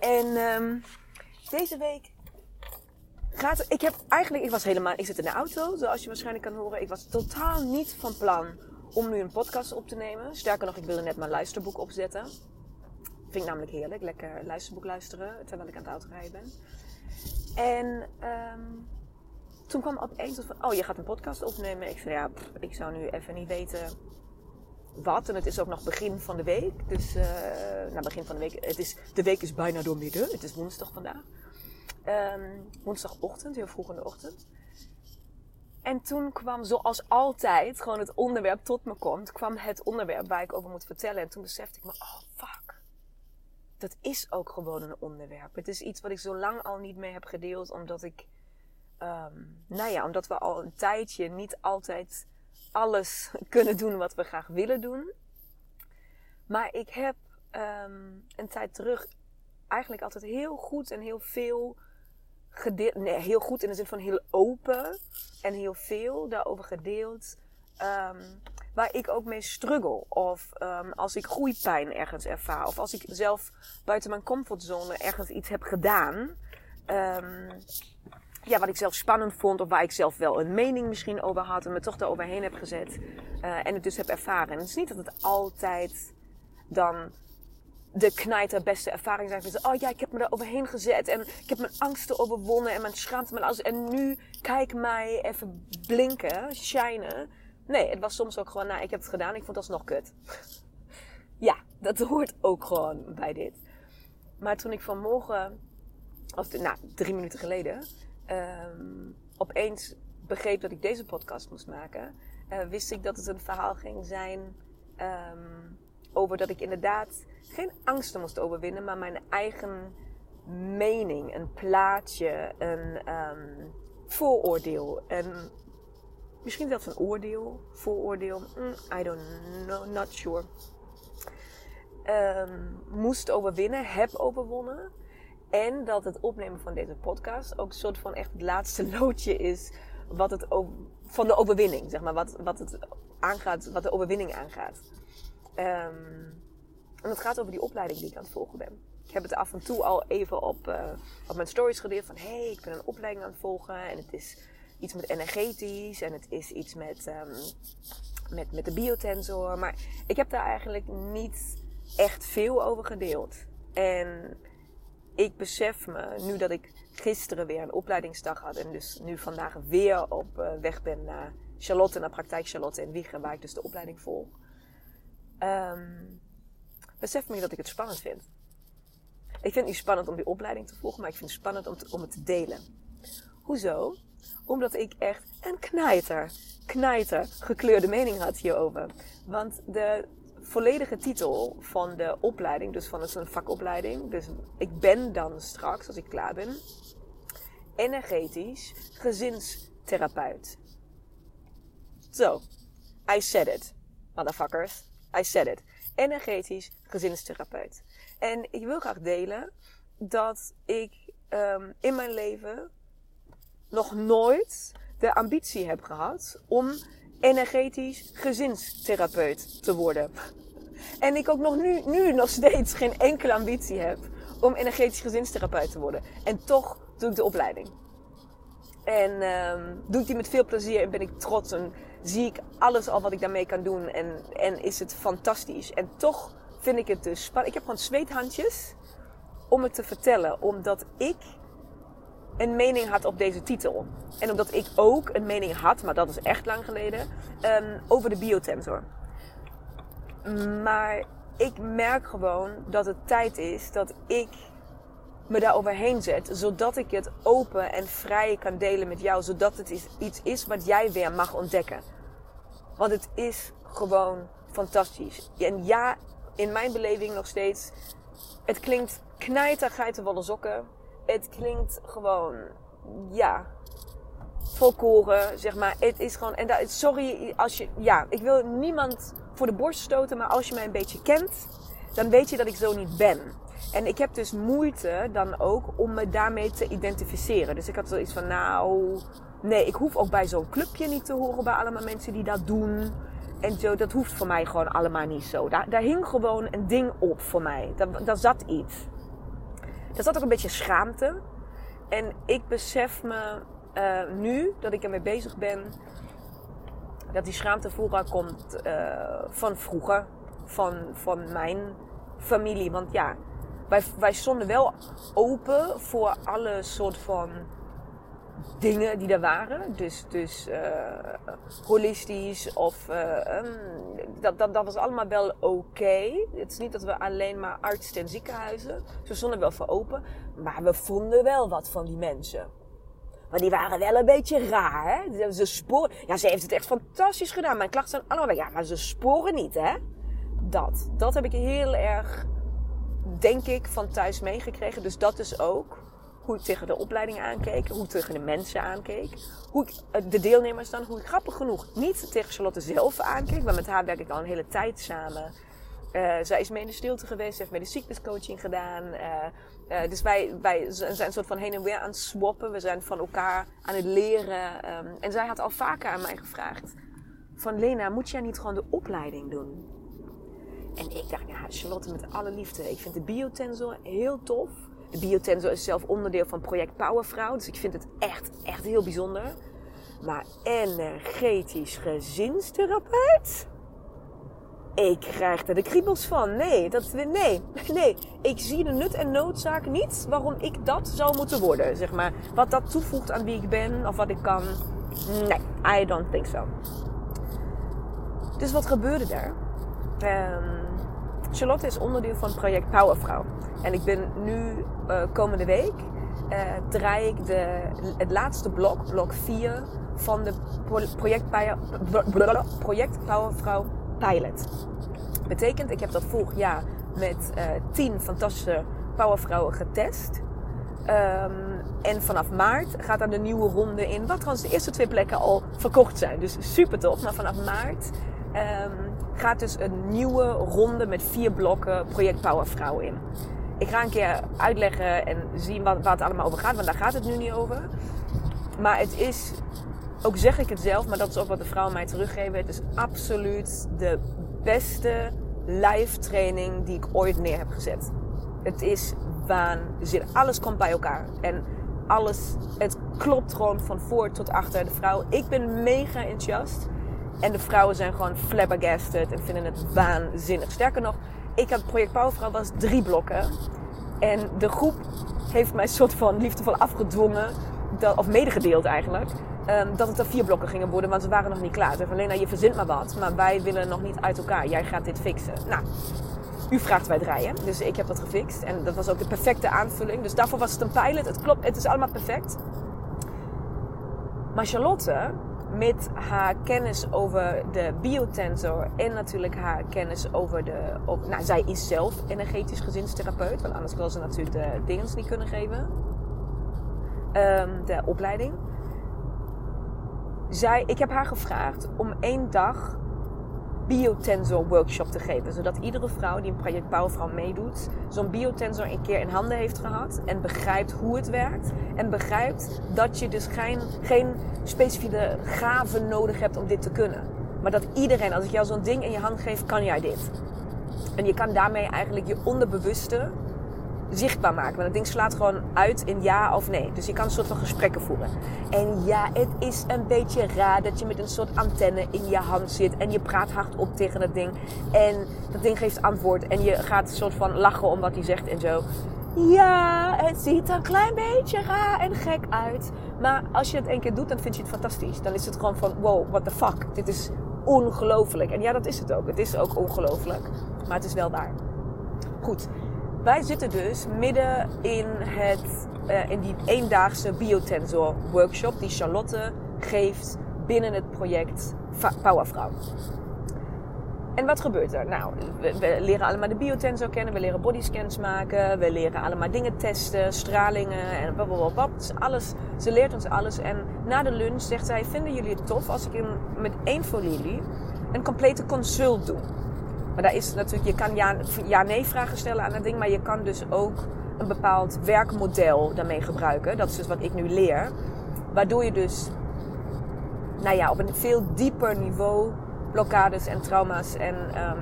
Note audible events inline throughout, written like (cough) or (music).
En um, deze week gaat ik heb eigenlijk, ik was helemaal, ik zit in de auto, zoals je waarschijnlijk kan horen. Ik was totaal niet van plan om nu een podcast op te nemen. Sterker nog, ik wilde net mijn luisterboek opzetten. Vind ik namelijk heerlijk, lekker luisterboek luisteren terwijl ik aan het autorijden ben. En um, toen kwam opeens van, oh je gaat een podcast opnemen. Ik zei ja, ik zou nu even niet weten wat. En het is ook nog begin van de week. Dus, uh, nou begin van de week. Het is, de week is bijna door midden. Het is woensdag vandaag. Um, woensdagochtend, heel vroeg in de ochtend. En toen kwam, zoals altijd, gewoon het onderwerp tot me komt. Kwam het onderwerp waar ik over moet vertellen. En toen besefte ik me, oh fuck. Dat is ook gewoon een onderwerp. Het is iets wat ik zo lang al niet meer heb gedeeld. Omdat ik, um, nou ja, omdat we al een tijdje niet altijd alles kunnen doen wat we graag willen doen. Maar ik heb um, een tijd terug eigenlijk altijd heel goed en heel veel gedeeld. Nee, heel goed in de zin van heel open en heel veel daarover gedeeld. Um, waar ik ook mee struggle. Of um, als ik groeipijn ergens ervaar. Of als ik zelf buiten mijn comfortzone ergens iets heb gedaan. Ja, wat ik zelf spannend vond. Of waar ik zelf wel een mening misschien over had. En me toch daaroverheen heb gezet. Uh, en het dus heb ervaren. En het is niet dat het altijd dan de knijter beste ervaring zijn. Van, oh ja, ik heb me daar overheen gezet. En ik heb mijn angsten overwonnen. En mijn schaamte. Mijn. En nu kijk mij even blinken, shinen. Nee, het was soms ook gewoon, nou, ik heb het gedaan. Ik vond het alsnog kut. (laughs) ja, dat hoort ook gewoon bij dit. Maar toen ik vanmorgen, of nou, drie minuten geleden, um, opeens begreep dat ik deze podcast moest maken, uh, wist ik dat het een verhaal ging zijn um, over dat ik inderdaad geen angsten moest overwinnen, maar mijn eigen mening, een plaatje, een um, vooroordeel, een, misschien zelfs een oordeel, vooroordeel, mm, I don't know, not sure. Moest overwinnen, heb overwonnen. En dat het opnemen van deze podcast ook een soort van echt het laatste loodje is wat het van de overwinning, zeg maar, wat, wat het aangaat, wat de overwinning aangaat. Um, en het gaat over die opleiding die ik aan het volgen ben. Ik heb het af en toe al even op, uh, op mijn stories gedeeld van hé, hey, ik ben een opleiding aan het volgen en het is iets met energetisch en het is iets met, um, met, met de biotensor. Maar ik heb daar eigenlijk niet echt veel over gedeeld. En ik besef me, nu dat ik gisteren weer een opleidingsdag had en dus nu vandaag weer op uh, weg ben naar Charlotte, naar Praktijk Charlotte in Wiegen, waar ik dus de opleiding volg. Um, besef me dat ik het spannend vind. Ik vind het niet spannend om die opleiding te volgen, maar ik vind het spannend om, om het te delen. Hoezo? Omdat ik echt een knijter, knijter gekleurde mening had hierover. Want de volledige titel van de opleiding, dus van een vakopleiding, dus ik ben dan straks, als ik klaar ben, energetisch gezinstherapeut. Zo, I said it, motherfuckers. I said it. Energetisch gezinstherapeut. En ik wil graag delen dat ik um, in mijn leven nog nooit de ambitie heb gehad om energetisch gezinstherapeut te worden. En ik ook nog nu, nu nog steeds geen enkele ambitie heb om energetisch gezinstherapeut te worden. En toch doe ik de opleiding. En um, doe ik die met veel plezier en ben ik trots en zie ik alles al wat ik daarmee kan doen. En, en is het fantastisch. En toch vind ik het dus spannend. Ik heb gewoon zweethandjes. om het te vertellen. Omdat ik een mening had op deze titel. En omdat ik ook een mening had, maar dat is echt lang geleden, um, over de biotensor. Maar ik merk gewoon dat het tijd is dat ik me daar overheen zet. Zodat ik het open en vrij kan delen met jou. Zodat het iets is wat jij weer mag ontdekken. Want het is gewoon fantastisch. En ja, in mijn beleving nog steeds. Het klinkt knijter, geitenwolle sokken. Het klinkt gewoon, ja, volkoren, zeg maar. Het is gewoon, en dat, sorry als je, ja, ik wil niemand voor de borst stoten, maar als je mij een beetje kent, dan weet je dat ik zo niet ben. En ik heb dus moeite dan ook om me daarmee te identificeren. Dus ik had zoiets van, nou, nee, ik hoef ook bij zo'n clubje niet te horen bij allemaal mensen die dat doen. En zo, dat hoeft voor mij gewoon allemaal niet zo. Daar, daar hing gewoon een ding op voor mij. Daar, daar zat iets. Er zat ook een beetje schaamte. En ik besef me uh, nu dat ik ermee bezig ben, dat die schaamte vooral komt uh, van vroeger, van, van mijn familie. Want ja, wij, wij stonden wel open voor alle soort van dingen die er waren. Dus, dus uh, holistisch of uh, um, dat, dat, dat was allemaal wel oké. Het is niet dat we alleen maar artsen en ziekenhuizen. Ze stonden wel voor open. Maar we vonden wel wat van die mensen. Maar die waren wel een beetje raar, hè? Ze sporen. Ja, ze heeft het echt fantastisch gedaan. Mijn klachten zijn allemaal weg. Ja, maar ze sporen niet, hè? Dat. Dat heb ik heel erg, denk ik, van thuis meegekregen. Dus dat is ook hoe ik tegen de opleiding aankeek, hoe ik tegen de mensen aankeek, hoe ik eh, de deelnemers dan, hoe ik grappig genoeg niet tegen Charlotte zelf aankeek, want met haar werk ik al een hele tijd samen. Uh, zij is mee in de stilte geweest, heeft mee de gedaan. Uh, dus wij, wij zijn een soort van heen en weer aan het swappen. We zijn van elkaar aan het leren. Um, en zij had al vaker aan mij gevraagd: van Lena, moet jij niet gewoon de opleiding doen? En ik dacht, ja, Charlotte, met alle liefde. Ik vind de biotensor heel tof. De Biotensor is zelf onderdeel van project Powervrouw. Dus ik vind het echt, echt heel bijzonder. Maar energetisch gezinstherapeut? Ik krijg er de kriebels van. Nee, dat, nee, nee. Ik zie de nut en noodzaak niet waarom ik dat zou moeten worden. Zeg maar. Wat dat toevoegt aan wie ik ben of wat ik kan. Nee, I don't think so. Dus wat gebeurde er? Um, Charlotte is onderdeel van project Powervrouw. En ik ben nu uh, komende week uh, draai ik de, het laatste blok, blok 4 van de project, project Powervrouw Pilot. Betekent, ik heb dat vorig jaar met uh, 10 fantastische powervrouwen getest. Um, en vanaf maart gaat dan de nieuwe ronde in. Wat trouwens de eerste twee plekken al verkocht zijn. Dus super tof. Maar vanaf maart um, gaat dus een nieuwe ronde met vier blokken Project Powervrouw in. Ik ga een keer uitleggen en zien wat, waar het allemaal over gaat, want daar gaat het nu niet over. Maar het is, ook zeg ik het zelf, maar dat is ook wat de vrouwen mij teruggeven. Het is absoluut de beste live training die ik ooit neer heb gezet. Het is waanzinnig. Alles komt bij elkaar. En alles, het klopt gewoon van voor tot achter. De vrouw, ik ben mega enthousiast. En de vrouwen zijn gewoon flabbergasted en vinden het waanzinnig. Sterker nog, ik had Project Powervrouw was drie blokken. En de groep heeft mij soort van liefdevol afgedwongen, dat, of medegedeeld eigenlijk, um, dat het er vier blokken gingen worden, want ze waren nog niet klaar. Ze van Lena, je verzint maar wat, maar wij willen nog niet uit elkaar. Jij gaat dit fixen. Nou, u vraagt wij draaien. Dus ik heb dat gefixt. En dat was ook de perfecte aanvulling. Dus daarvoor was het een pilot. Het klopt, het is allemaal perfect. Maar Charlotte met haar kennis over de biotensor en natuurlijk haar kennis over de. Over, nou, zij is zelf energetisch gezinstherapeut, want anders wil ze natuurlijk de dingen niet kunnen geven. Um, de opleiding. Zij, ik heb haar gevraagd om één dag biotensor workshop te geven. Zodat iedere vrouw die een project Powervrouw meedoet, zo'n biotensor een keer in handen heeft gehad. En begrijpt hoe het werkt. En begrijpt dat je dus geen, geen specifieke gaven nodig hebt om dit te kunnen. Maar dat iedereen, als ik jou zo'n ding in je hand geef, kan jij dit. En je kan daarmee eigenlijk je onderbewuste zichtbaar maken. Want het ding slaat gewoon uit in ja of nee. Dus je kan een soort van gesprekken voeren. En ja, het is een beetje raar dat je met een soort antenne in je hand zit. En je praat hardop tegen het ding. En dat ding geeft antwoord. En je gaat een soort van lachen om wat hij zegt en zo. Ja, het ziet er een klein beetje raar en gek uit. Maar als je het één keer doet, dan vind je het fantastisch. Dan is het gewoon van, wow, what the fuck. Dit is ongelooflijk. En ja, dat is het ook. Het is ook ongelooflijk. Maar het is wel waar. Goed. Wij zitten dus midden in, het, uh, in die eendaagse biotensor workshop die Charlotte geeft binnen het project Powervrouw. En wat gebeurt er? Nou, we, leren allemaal de biotensor kennen, we leren bodyscans maken, we leren allemaal dingen testen, stralingen en blablabla. Alles, ze leert ons alles. En na de lunch zegt zij: Vinden jullie het tof als ik in, met één voor jullie een complete consult doe? Maar daar is natuurlijk, je kan ja-nee vragen stellen aan dat ding, maar je kan dus ook een bepaald werkmodel daarmee gebruiken. Dat is dus wat ik nu leer. Waardoor je dus, nou ja, op een veel dieper niveau blokkades en trauma's en um,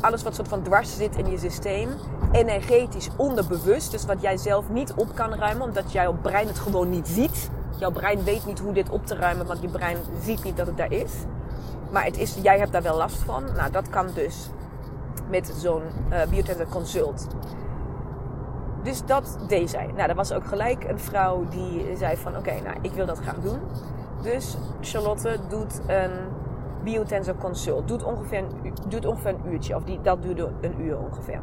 alles wat soort van dwars zit in je systeem, energetisch onderbewust, dus wat jij zelf niet op kan ruimen, omdat jouw brein het gewoon niet ziet. Jouw brein weet niet hoe dit op te ruimen, want je brein ziet niet dat het daar is. Maar het is, jij hebt daar wel last van. Nou, dat kan dus met zo'n uh, consult. Dus dat deed zij. Nou, er was ook gelijk een vrouw die zei van... Oké, nou, ik wil dat graag doen. Dus Charlotte doet een biotensor consult. Doet ongeveer een, ongeveer een uurtje. Of die, dat duurde een uur ongeveer.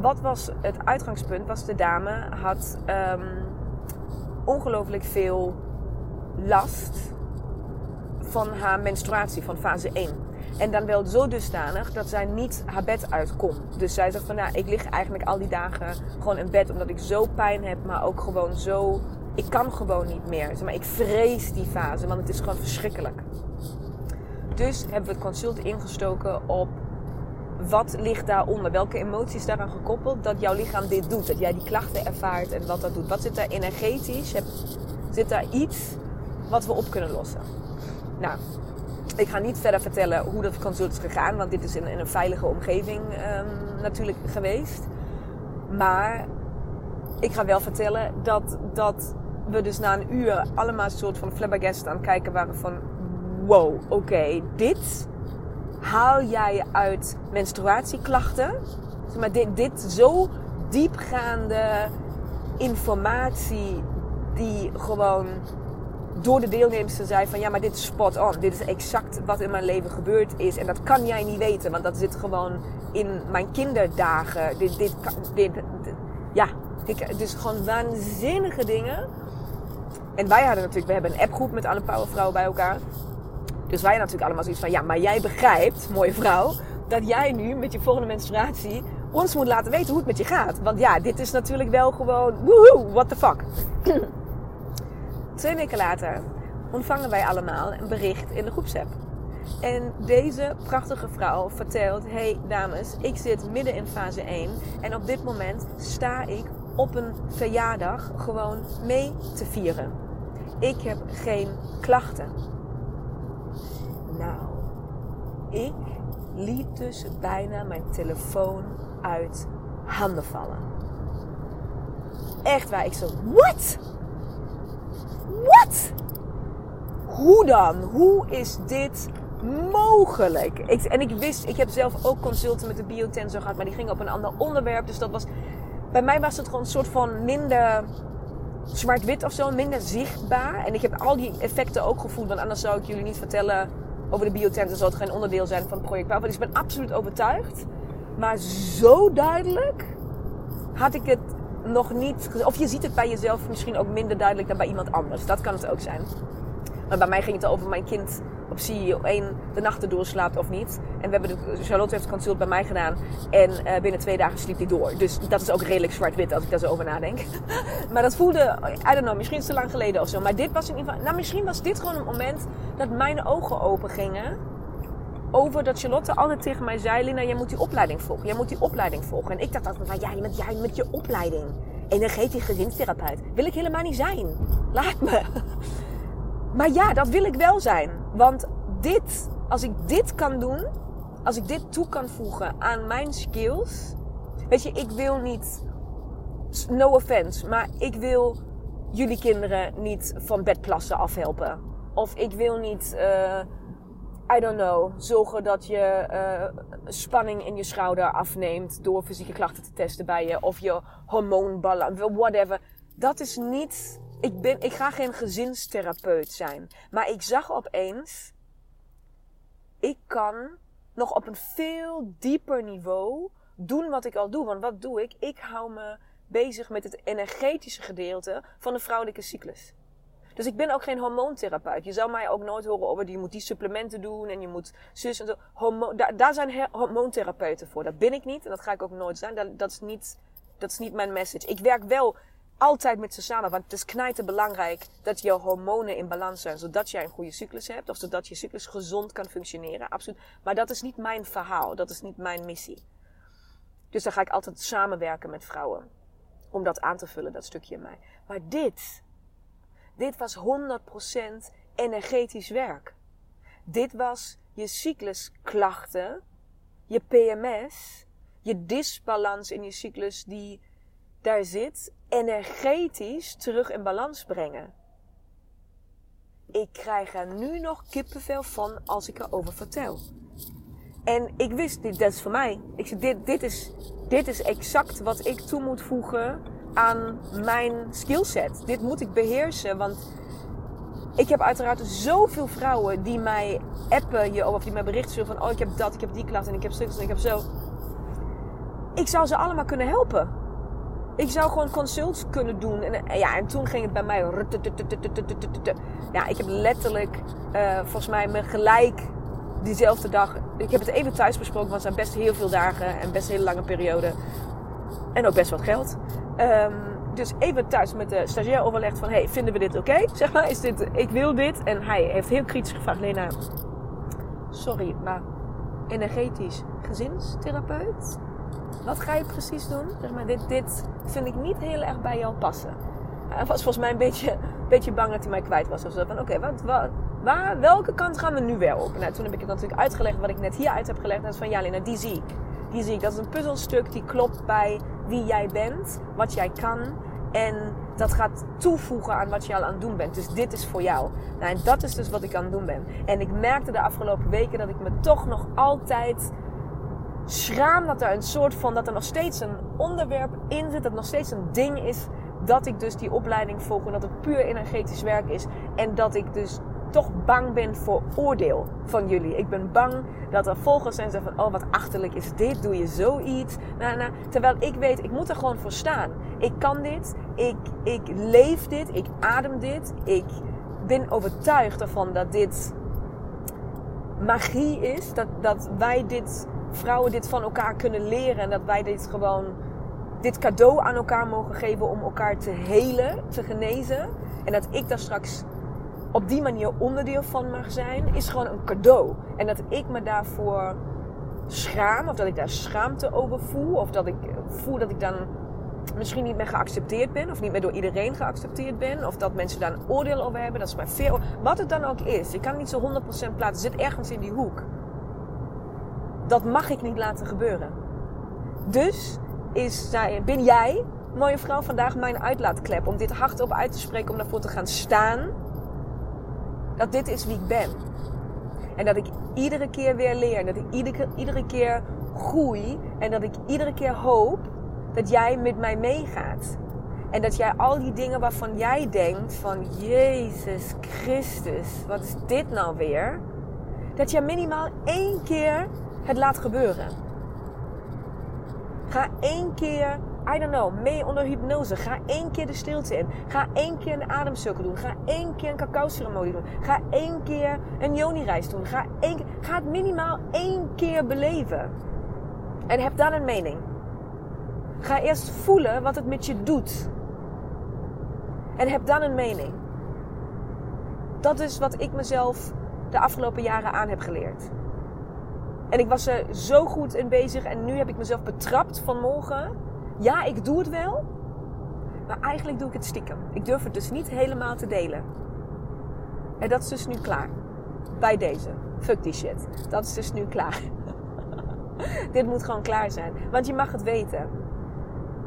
Wat was het uitgangspunt? Was de dame had um, ongelooflijk veel last van haar menstruatie, van fase 1. En dan wel zo dusdanig dat zij niet haar bed uitkomt. Dus zij zegt van, nou, ik lig eigenlijk al die dagen gewoon in bed omdat ik zo pijn heb, maar ook gewoon zo, ik kan gewoon niet meer. maar ik vrees die fase, want het is gewoon verschrikkelijk. Dus hebben we het consult ingestoken op wat ligt daaronder? Welke emoties daaraan gekoppeld dat jouw lichaam dit doet? Dat jij die klachten ervaart en wat dat doet. Wat zit daar energetisch? Zit daar iets wat we op kunnen lossen? Nou, ik ga niet verder vertellen hoe dat consult is gegaan, want dit is in, in een veilige omgeving um, natuurlijk geweest. Maar ik ga wel vertellen dat, dat we dus na een uur allemaal een soort van flabbergast aan het kijken waren van... Wow, oké, dit haal jij uit menstruatieklachten. Maar dit, dit zo diepgaande informatie die gewoon door de deelnemers te zijn van ja, maar dit is spot on. Dit is exact wat in mijn leven gebeurd is. En dat kan jij niet weten, want dat zit gewoon in mijn kinderdagen. Dit, dit, dit, ja, dit, is gewoon waanzinnige dingen. En wij hadden natuurlijk, we hebben een appgroep met alle powervrouwen bij elkaar. Dus wij natuurlijk allemaal zoiets van ja, maar jij begrijpt, mooie vrouw, dat jij nu met je volgende menstruatie ons moet laten weten hoe het met je gaat. Want ja, dit is natuurlijk wel gewoon woehoe, what the fuck. Twee weken later ontvangen wij allemaal een bericht in de groepsapp. En deze prachtige vrouw vertelt: Hey dames, ik zit midden in fase 1 en op dit moment sta ik op een verjaardag gewoon mee te vieren. Ik heb geen klachten. Nou, ik liet dus bijna mijn telefoon uit handen vallen. Echt waar, ik zo, what? Wat? Hoe dan? Hoe is dit mogelijk? Ik, en ik wist, ik heb zelf ook consulten met de biotensor gehad, maar die gingen op een ander onderwerp. Dus dat was, bij mij was het gewoon een soort van minder zwart-wit of zo, minder zichtbaar. En ik heb al die effecten ook gevoeld, want anders zou ik jullie niet vertellen over de biotensor. Zou het geen onderdeel zijn van het project. Dus ik ben absoluut overtuigd. Maar zo duidelijk had ik het nog niet. Of je ziet het bij jezelf misschien ook minder duidelijk dan bij iemand anders. Dat kan het ook zijn. Maar bij mij ging het over mijn kind op CEO 1 de nachten doorslaapt of niet. En we hebben de, Charlotte heeft het consult bij mij gedaan. En uh, binnen twee dagen sliep hij door. Dus dat is ook redelijk zwart-wit als ik daar zo over nadenk. (laughs) maar dat voelde, I don't know, misschien te lang geleden of zo. Maar dit was in ieder geval, nou misschien was dit gewoon een moment dat mijn ogen open gingen over dat Charlotte altijd tegen mij zei: Lina, jij moet die opleiding volgen. Jij moet die opleiding volgen. En ik dacht altijd: van, jij met, jij met je opleiding. Energetisch gezinstherapeut. Wil ik helemaal niet zijn. Laat me. (laughs) Maar ja, dat wil ik wel zijn. Want dit, als ik dit kan doen, als ik dit toe kan voegen aan mijn skills. Weet je, ik wil niet. No offense, maar ik wil jullie kinderen niet van bedplassen afhelpen. Of ik wil niet. Uh, I don't know, zorgen dat je eh, spanning in je schouder afneemt door fysieke klachten te testen bij je. Of je hormoonbalans, whatever. Dat is niet. Ik, ben, ik ga geen gezinstherapeut zijn. Maar ik zag opeens. Ik kan nog op een veel dieper niveau doen wat ik al doe. Want wat doe ik? Ik hou me bezig met het energetische gedeelte van de vrouwelijke cyclus. Dus ik ben ook geen hormoontherapeut. Je zou mij ook nooit horen over je moet die supplementen doen en je moet zus en zo. Daar zijn hormoontherapeuten voor. Dat ben ik niet en dat ga ik ook nooit zijn. Dat, dat, is, niet, dat is niet mijn message. Ik werk wel altijd met ze samen, want het is knijten belangrijk dat je hormonen in balans zijn, zodat jij een goede cyclus hebt of zodat je cyclus gezond kan functioneren. Absoluut. Maar dat is niet mijn verhaal. Dat is niet mijn missie. Dus dan ga ik altijd samenwerken met vrouwen om dat aan te vullen, dat stukje in mij. Maar dit, dit was 100% energetisch werk. Dit was je cyclusklachten, je PMS, je disbalans in je cyclus die daar zit, energetisch terug in balans brengen. Ik krijg er nu nog kippenvel van als ik erover vertel. En ik wist, dit, dat is voor mij. Ik zei, dit, dit, is, dit is exact wat ik toe moet voegen aan mijn skillset. Dit moet ik beheersen, want ik heb uiteraard zoveel vrouwen die mij appen of die mij berichten sturen van... Oh, ik heb dat, ik heb die klacht en ik heb stukjes en ik heb zo. Ik zou ze allemaal kunnen helpen. Ik zou gewoon consults kunnen doen. En, ja, en toen ging het bij mij... Ja, ik heb letterlijk, uh, volgens mij, me gelijk diezelfde dag... Ik heb het even thuis besproken, want het zijn best heel veel dagen en best een hele lange periode. En ook best wat geld. Um, dus even thuis met de stagiair overlegd van... Hey, vinden we dit oké? Zeg maar, is dit... Ik wil dit. En hij heeft heel kritisch gevraagd... Lena, sorry, maar energetisch gezinstherapeut? Wat ga je precies doen? Zeg maar, dit, dit vind ik niet heel erg bij jou passen. Hij was volgens mij een beetje, beetje bang dat hij mij kwijt was. Of zo. Van oké, wat, wat, waar, welke kant gaan we nu weer op? Nou, toen heb ik het natuurlijk uitgelegd wat ik net hier uit heb gelegd. Dat is van ja, Lena, die zie ik. Die zie ik. Dat is een puzzelstuk die klopt bij wie jij bent, wat jij kan. En dat gaat toevoegen aan wat je al aan het doen bent. Dus dit is voor jou. Nou, en dat is dus wat ik aan het doen ben. En ik merkte de afgelopen weken dat ik me toch nog altijd schraam dat er een soort van, dat er nog steeds een onderwerp in zit, dat nog steeds een ding is dat ik dus die opleiding volg en dat het puur energetisch werk is. En dat ik dus toch bang ben voor oordeel van jullie. Ik ben bang dat er volgers zijn van, oh wat achterlijk is dit, doe je zoiets. Nou, nou, terwijl ik weet, ik moet er gewoon voor staan. Ik kan dit, ik, ik leef dit, ik adem dit. Ik ben overtuigd ervan dat dit magie is. Dat, dat wij dit, vrouwen dit van elkaar kunnen leren. En dat wij dit gewoon, dit cadeau aan elkaar mogen geven om elkaar te helen, te genezen. En dat ik daar straks op die manier onderdeel van mag zijn, is gewoon een cadeau. En dat ik me daarvoor schaam, of dat ik daar schaamte over voel, of dat ik voel dat ik dan misschien niet meer geaccepteerd ben, of niet meer door iedereen geaccepteerd ben, of dat mensen daar een oordeel over hebben, dat is maar veel. Wat het dan ook is, ik kan niet zo 100% plaatsen, zit ergens in die hoek. Dat mag ik niet laten gebeuren. Dus is, ben jij, mooie vrouw, vandaag mijn uitlaatklep om dit hardop uit te spreken, om daarvoor te gaan staan dat dit is wie ik ben. En dat ik iedere keer weer leer. Dat ik iedere, iedere keer groei. En dat ik iedere keer hoop dat jij met mij meegaat. En dat jij al die dingen waarvan jij denkt van Jezus Christus, wat is dit nou weer? Dat je minimaal één keer het laat gebeuren. Ga één keer I don't know, mee onder hypnose. Ga één keer de stilte in. Ga één keer een ademcirkel doen. Ga één keer een cacao ceremonie doen. Ga één keer een yoni-reis doen. Ga, één, ga het minimaal één keer beleven. En heb dan een mening. Ga eerst voelen wat het met je doet. En heb dan een mening. Dat is wat ik mezelf de afgelopen jaren aan heb geleerd. En ik was er zo goed in bezig en nu heb ik mezelf betrapt vanmorgen ja, ik doe het wel. Maar eigenlijk doe ik het stiekem. Ik durf het dus niet helemaal te delen. En dat is dus nu klaar. Bij deze. Fuck die shit. Dat is dus nu klaar. (laughs) Dit moet gewoon klaar zijn. Want je mag het weten.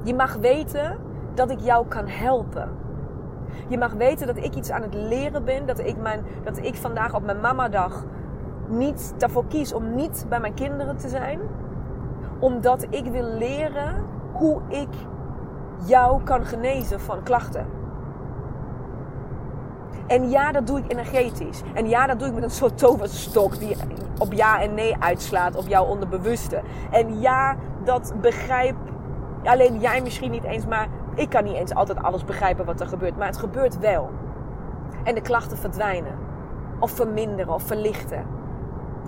Je mag weten dat ik jou kan helpen. Je mag weten dat ik iets aan het leren ben. Dat ik, mijn, dat ik vandaag op mijn mamadag niet daarvoor kies om niet bij mijn kinderen te zijn. Omdat ik wil leren hoe ik jou kan genezen van klachten. En ja, dat doe ik energetisch. En ja, dat doe ik met een soort toverstok die op ja en nee uitslaat op jouw onderbewuste. En ja, dat begrijp alleen jij misschien niet eens, maar ik kan niet eens altijd alles begrijpen wat er gebeurt. Maar het gebeurt wel. En de klachten verdwijnen. Of verminderen of verlichten.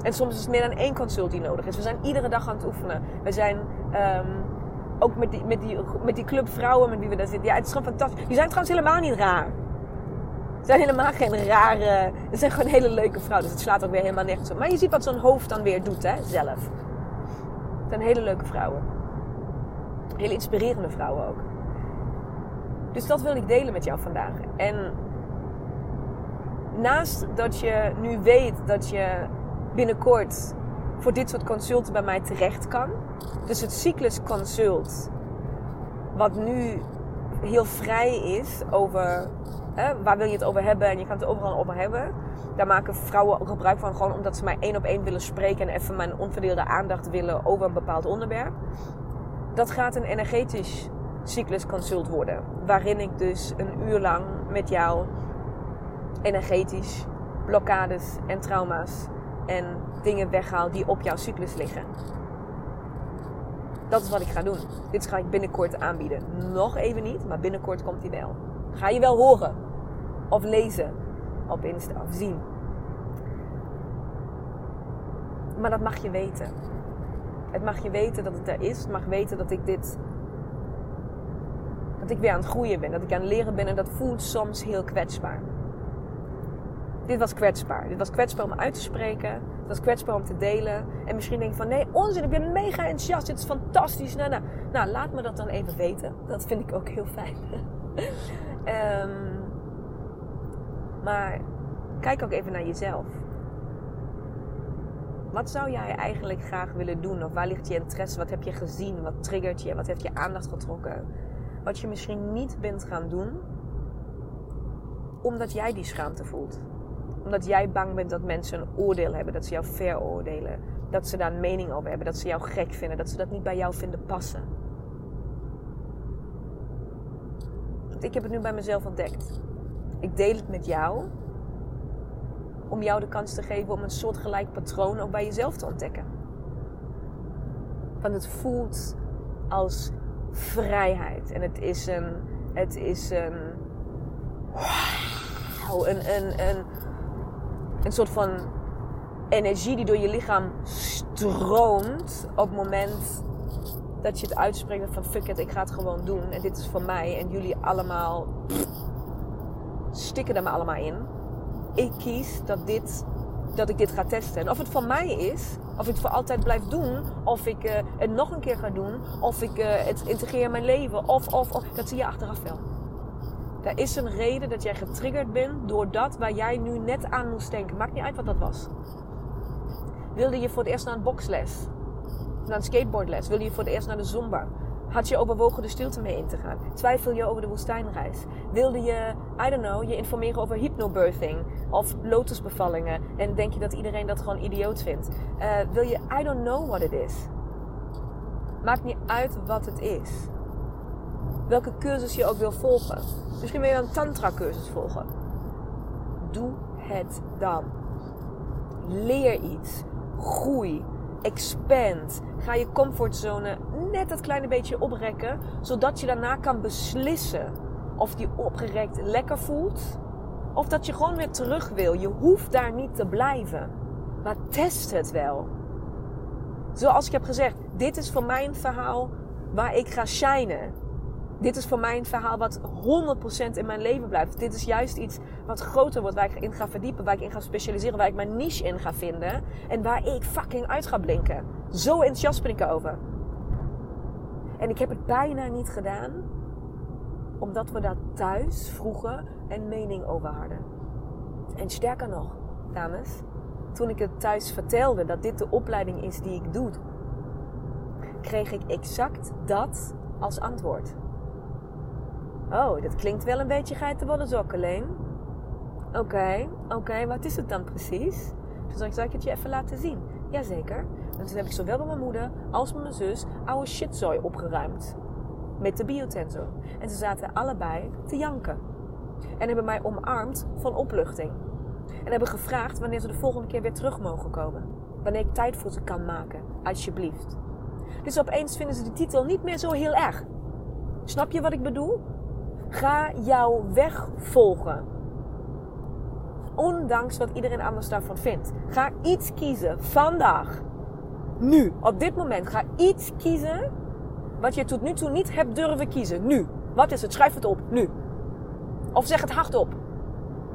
En soms is het meer dan één consult die nodig is. We zijn iedere dag aan het oefenen. We zijn um, ook met die, met, die, met die club vrouwen met wie we daar zitten. Ja, het is gewoon fantastisch. Die zijn trouwens helemaal niet raar. Ze zijn helemaal geen rare... Ze zijn gewoon hele leuke vrouwen. Dus het slaat ook weer helemaal nergens op. Maar je ziet wat zo'n hoofd dan weer doet, hè, zelf. Het zijn hele leuke vrouwen. Hele inspirerende vrouwen ook. Dus dat wil ik delen met jou vandaag. En naast dat je nu weet dat je binnenkort voor dit soort consulten bij mij terecht kan. Dus het cyclus consult, wat nu heel vrij is over hè, waar wil je het over hebben en je kan het overal over hebben. Daar maken vrouwen gebruik van gewoon omdat ze mij één op één willen spreken en even mijn onverdeelde aandacht willen over een bepaald onderwerp. Dat gaat een energetisch cyclusconsult worden. Waarin ik dus een uur lang met jou energetisch blokkades en trauma's en dingen weghaal die op jouw cyclus liggen. Dat is wat ik ga doen. Dit ga ik binnenkort aanbieden. Nog even niet, maar binnenkort komt hij wel. Ga je wel horen of lezen op Insta of zien. Maar dat mag je weten. Het mag je weten dat het er is. Het mag weten dat ik dit. Dat ik weer aan het groeien ben. Dat ik aan het leren ben. En dat voelt soms heel kwetsbaar. Dit was kwetsbaar. Dit was kwetsbaar om uit te spreken. Het was kwetsbaar om te delen. En misschien denk je van nee, onzin. Ik ben mega enthousiast. Dit is fantastisch. Nou, nou, nou laat me dat dan even weten. Dat vind ik ook heel fijn. um, (laughs) maar kijk ook even naar jezelf. Wat zou jij eigenlijk graag willen doen? Of waar ligt je interesse? Wat heb je gezien? Wat triggert je? Wat heeft je aandacht getrokken? Wat je misschien niet bent gaan doen, omdat jij die schaamte voelt. Omdat jij bang bent dat mensen een oordeel hebben, dat ze jou veroordelen. Dat ze daar een mening over hebben, dat ze jou gek vinden, dat ze dat niet bij jou vinden passen. ik heb het nu bij mezelf ontdekt. Ik deel het met jou om jou de kans te geven om een soortgelijk patroon ook bij jezelf te ontdekken. Want het voelt als vrijheid. En het is een. Het is een. Wow, een, een, een, een soort van energie die door je lichaam stroomt op het moment dat je het uitspreekt van fuck it, ik ga het gewoon doen. En dit is voor mij. En jullie allemaal stikken er maar allemaal in. Ik kies dat, dit, dat ik dit ga testen. En of het voor mij is, of ik het voor altijd blijf doen, of ik uh, het nog een keer ga doen, of ik uh, het integreer in mijn leven, of, of, of, dat zie je achteraf wel. Er is een reden dat jij getriggerd bent door dat waar jij nu net aan moest denken. Maakt niet uit wat dat was. Wilde je voor het eerst naar een boxles? Naar een skateboardles? Wilde je voor het eerst naar de zumba? Had je overwogen de stilte mee in te gaan? Twijfel je over de woestijnreis? Wilde je, I don't know, je informeren over hypnobirthing of lotusbevallingen en denk je dat iedereen dat gewoon idioot vindt? Uh, wil je, I don't know what it is. Maakt niet uit wat het is. Welke cursus je ook wil volgen. Misschien wil je een tantra cursus volgen. Doe het dan. Leer iets. Groei expand. Ga je comfortzone net dat kleine beetje oprekken, zodat je daarna kan beslissen of die opgerekt lekker voelt of dat je gewoon weer terug wil. Je hoeft daar niet te blijven, maar test het wel. Zoals ik heb gezegd, dit is voor mijn verhaal waar ik ga shinen dit is voor mij een verhaal wat 100% in mijn leven blijft. Dit is juist iets wat groter wordt, waar ik in ga verdiepen, waar ik in ga specialiseren, waar ik mijn niche in ga vinden en waar ik fucking uit ga blinken. Zo enthousiast ben ik erover. En ik heb het bijna niet gedaan, omdat we daar thuis vroeger een mening over hadden. En sterker nog, dames, toen ik het thuis vertelde dat dit de opleiding is die ik doe, kreeg ik exact dat als antwoord. Oh, dat klinkt wel een beetje geitenwolle Leen. Oké, oké, wat is het dan precies? Toen zei ik, zal ik het je even laten zien? Jazeker. En toen heb ik zowel bij mijn moeder als bij mijn zus oude shitzooi opgeruimd. Met de biotensor. En ze zaten allebei te janken. En hebben mij omarmd van opluchting. En hebben gevraagd wanneer ze de volgende keer weer terug mogen komen. Wanneer ik tijd voor ze kan maken, alsjeblieft. Dus opeens vinden ze de titel niet meer zo heel erg. Snap je wat ik bedoel? Ga jouw weg volgen. Ondanks wat iedereen anders daarvan vindt. Ga iets kiezen vandaag. Nu, op dit moment. Ga iets kiezen wat je tot nu toe niet hebt durven kiezen. Nu. Wat is het? Schrijf het op. Nu. Of zeg het hardop.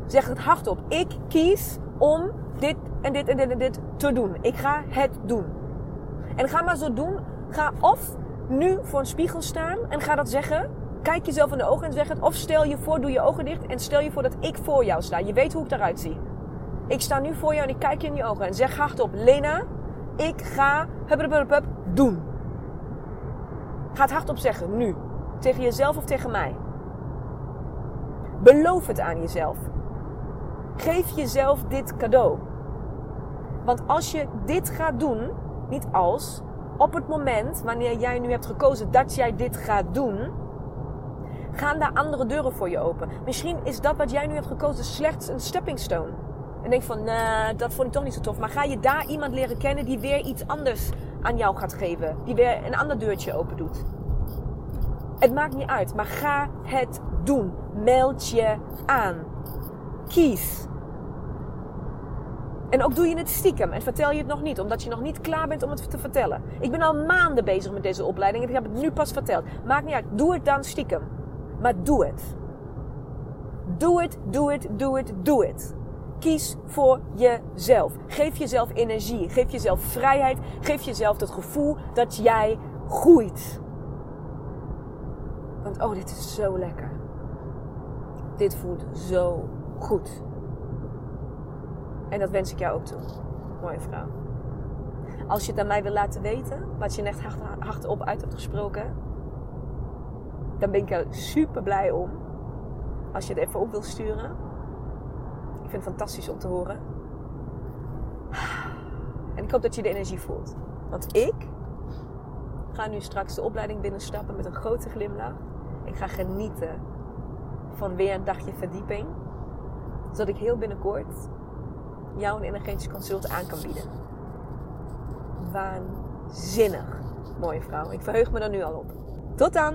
Zeg het hardop. Ik kies om dit en dit en dit en dit te doen. Ik ga het doen. En ga maar zo doen. Ga of nu voor een spiegel staan en ga dat zeggen. Kijk jezelf in de ogen en zeg het. Of stel je voor, doe je ogen dicht en stel je voor dat ik voor jou sta. Je weet hoe ik eruit zie. Ik sta nu voor jou en ik kijk je in je ogen en zeg hardop. Lena, ik ga hup, doen. Ga het hardop zeggen, nu. Tegen jezelf of tegen mij. Beloof het aan jezelf. Geef jezelf dit cadeau. Want als je dit gaat doen, niet als, op het moment wanneer jij nu hebt gekozen dat jij dit gaat doen, gaan daar andere deuren voor je open. Misschien is dat wat jij nu hebt gekozen slechts een stepping stone. En denk van, dat vond ik toch niet zo tof. Maar ga je daar iemand leren kennen die weer iets anders aan jou gaat geven. Die weer een ander deurtje open doet. Het maakt niet uit, maar ga het doen. Meld je aan. Kies. En ook doe je het stiekem en vertel je het nog niet, omdat je nog niet klaar bent om het te vertellen. Ik ben al maanden bezig met deze opleiding en ik heb het nu pas verteld. Maakt niet uit, doe het dan stiekem. Maar doe het. Doe het, doe het, doe het, doe het. Kies voor jezelf. Geef jezelf energie. Geef jezelf vrijheid. Geef jezelf het gevoel dat jij groeit. Want oh, dit is zo lekker. Dit voelt zo goed. En dat wens ik jou ook toe. Mooie vrouw. Als je het aan mij wil laten weten, wat je net hardop uit hebt gesproken, dan ben ik er super blij om. Als je het even op wil sturen. Ik vind het fantastisch om te horen. En ik hoop dat je de energie voelt. Want ik ga nu straks de opleiding binnenstappen met een grote glimlach. Ik ga genieten van weer een dagje verdieping. Zodat ik heel binnenkort jou een energetisch consult aan kan bieden. Waanzinnig. Mooie vrouw. Ik verheug me er nu al op. Tot dan.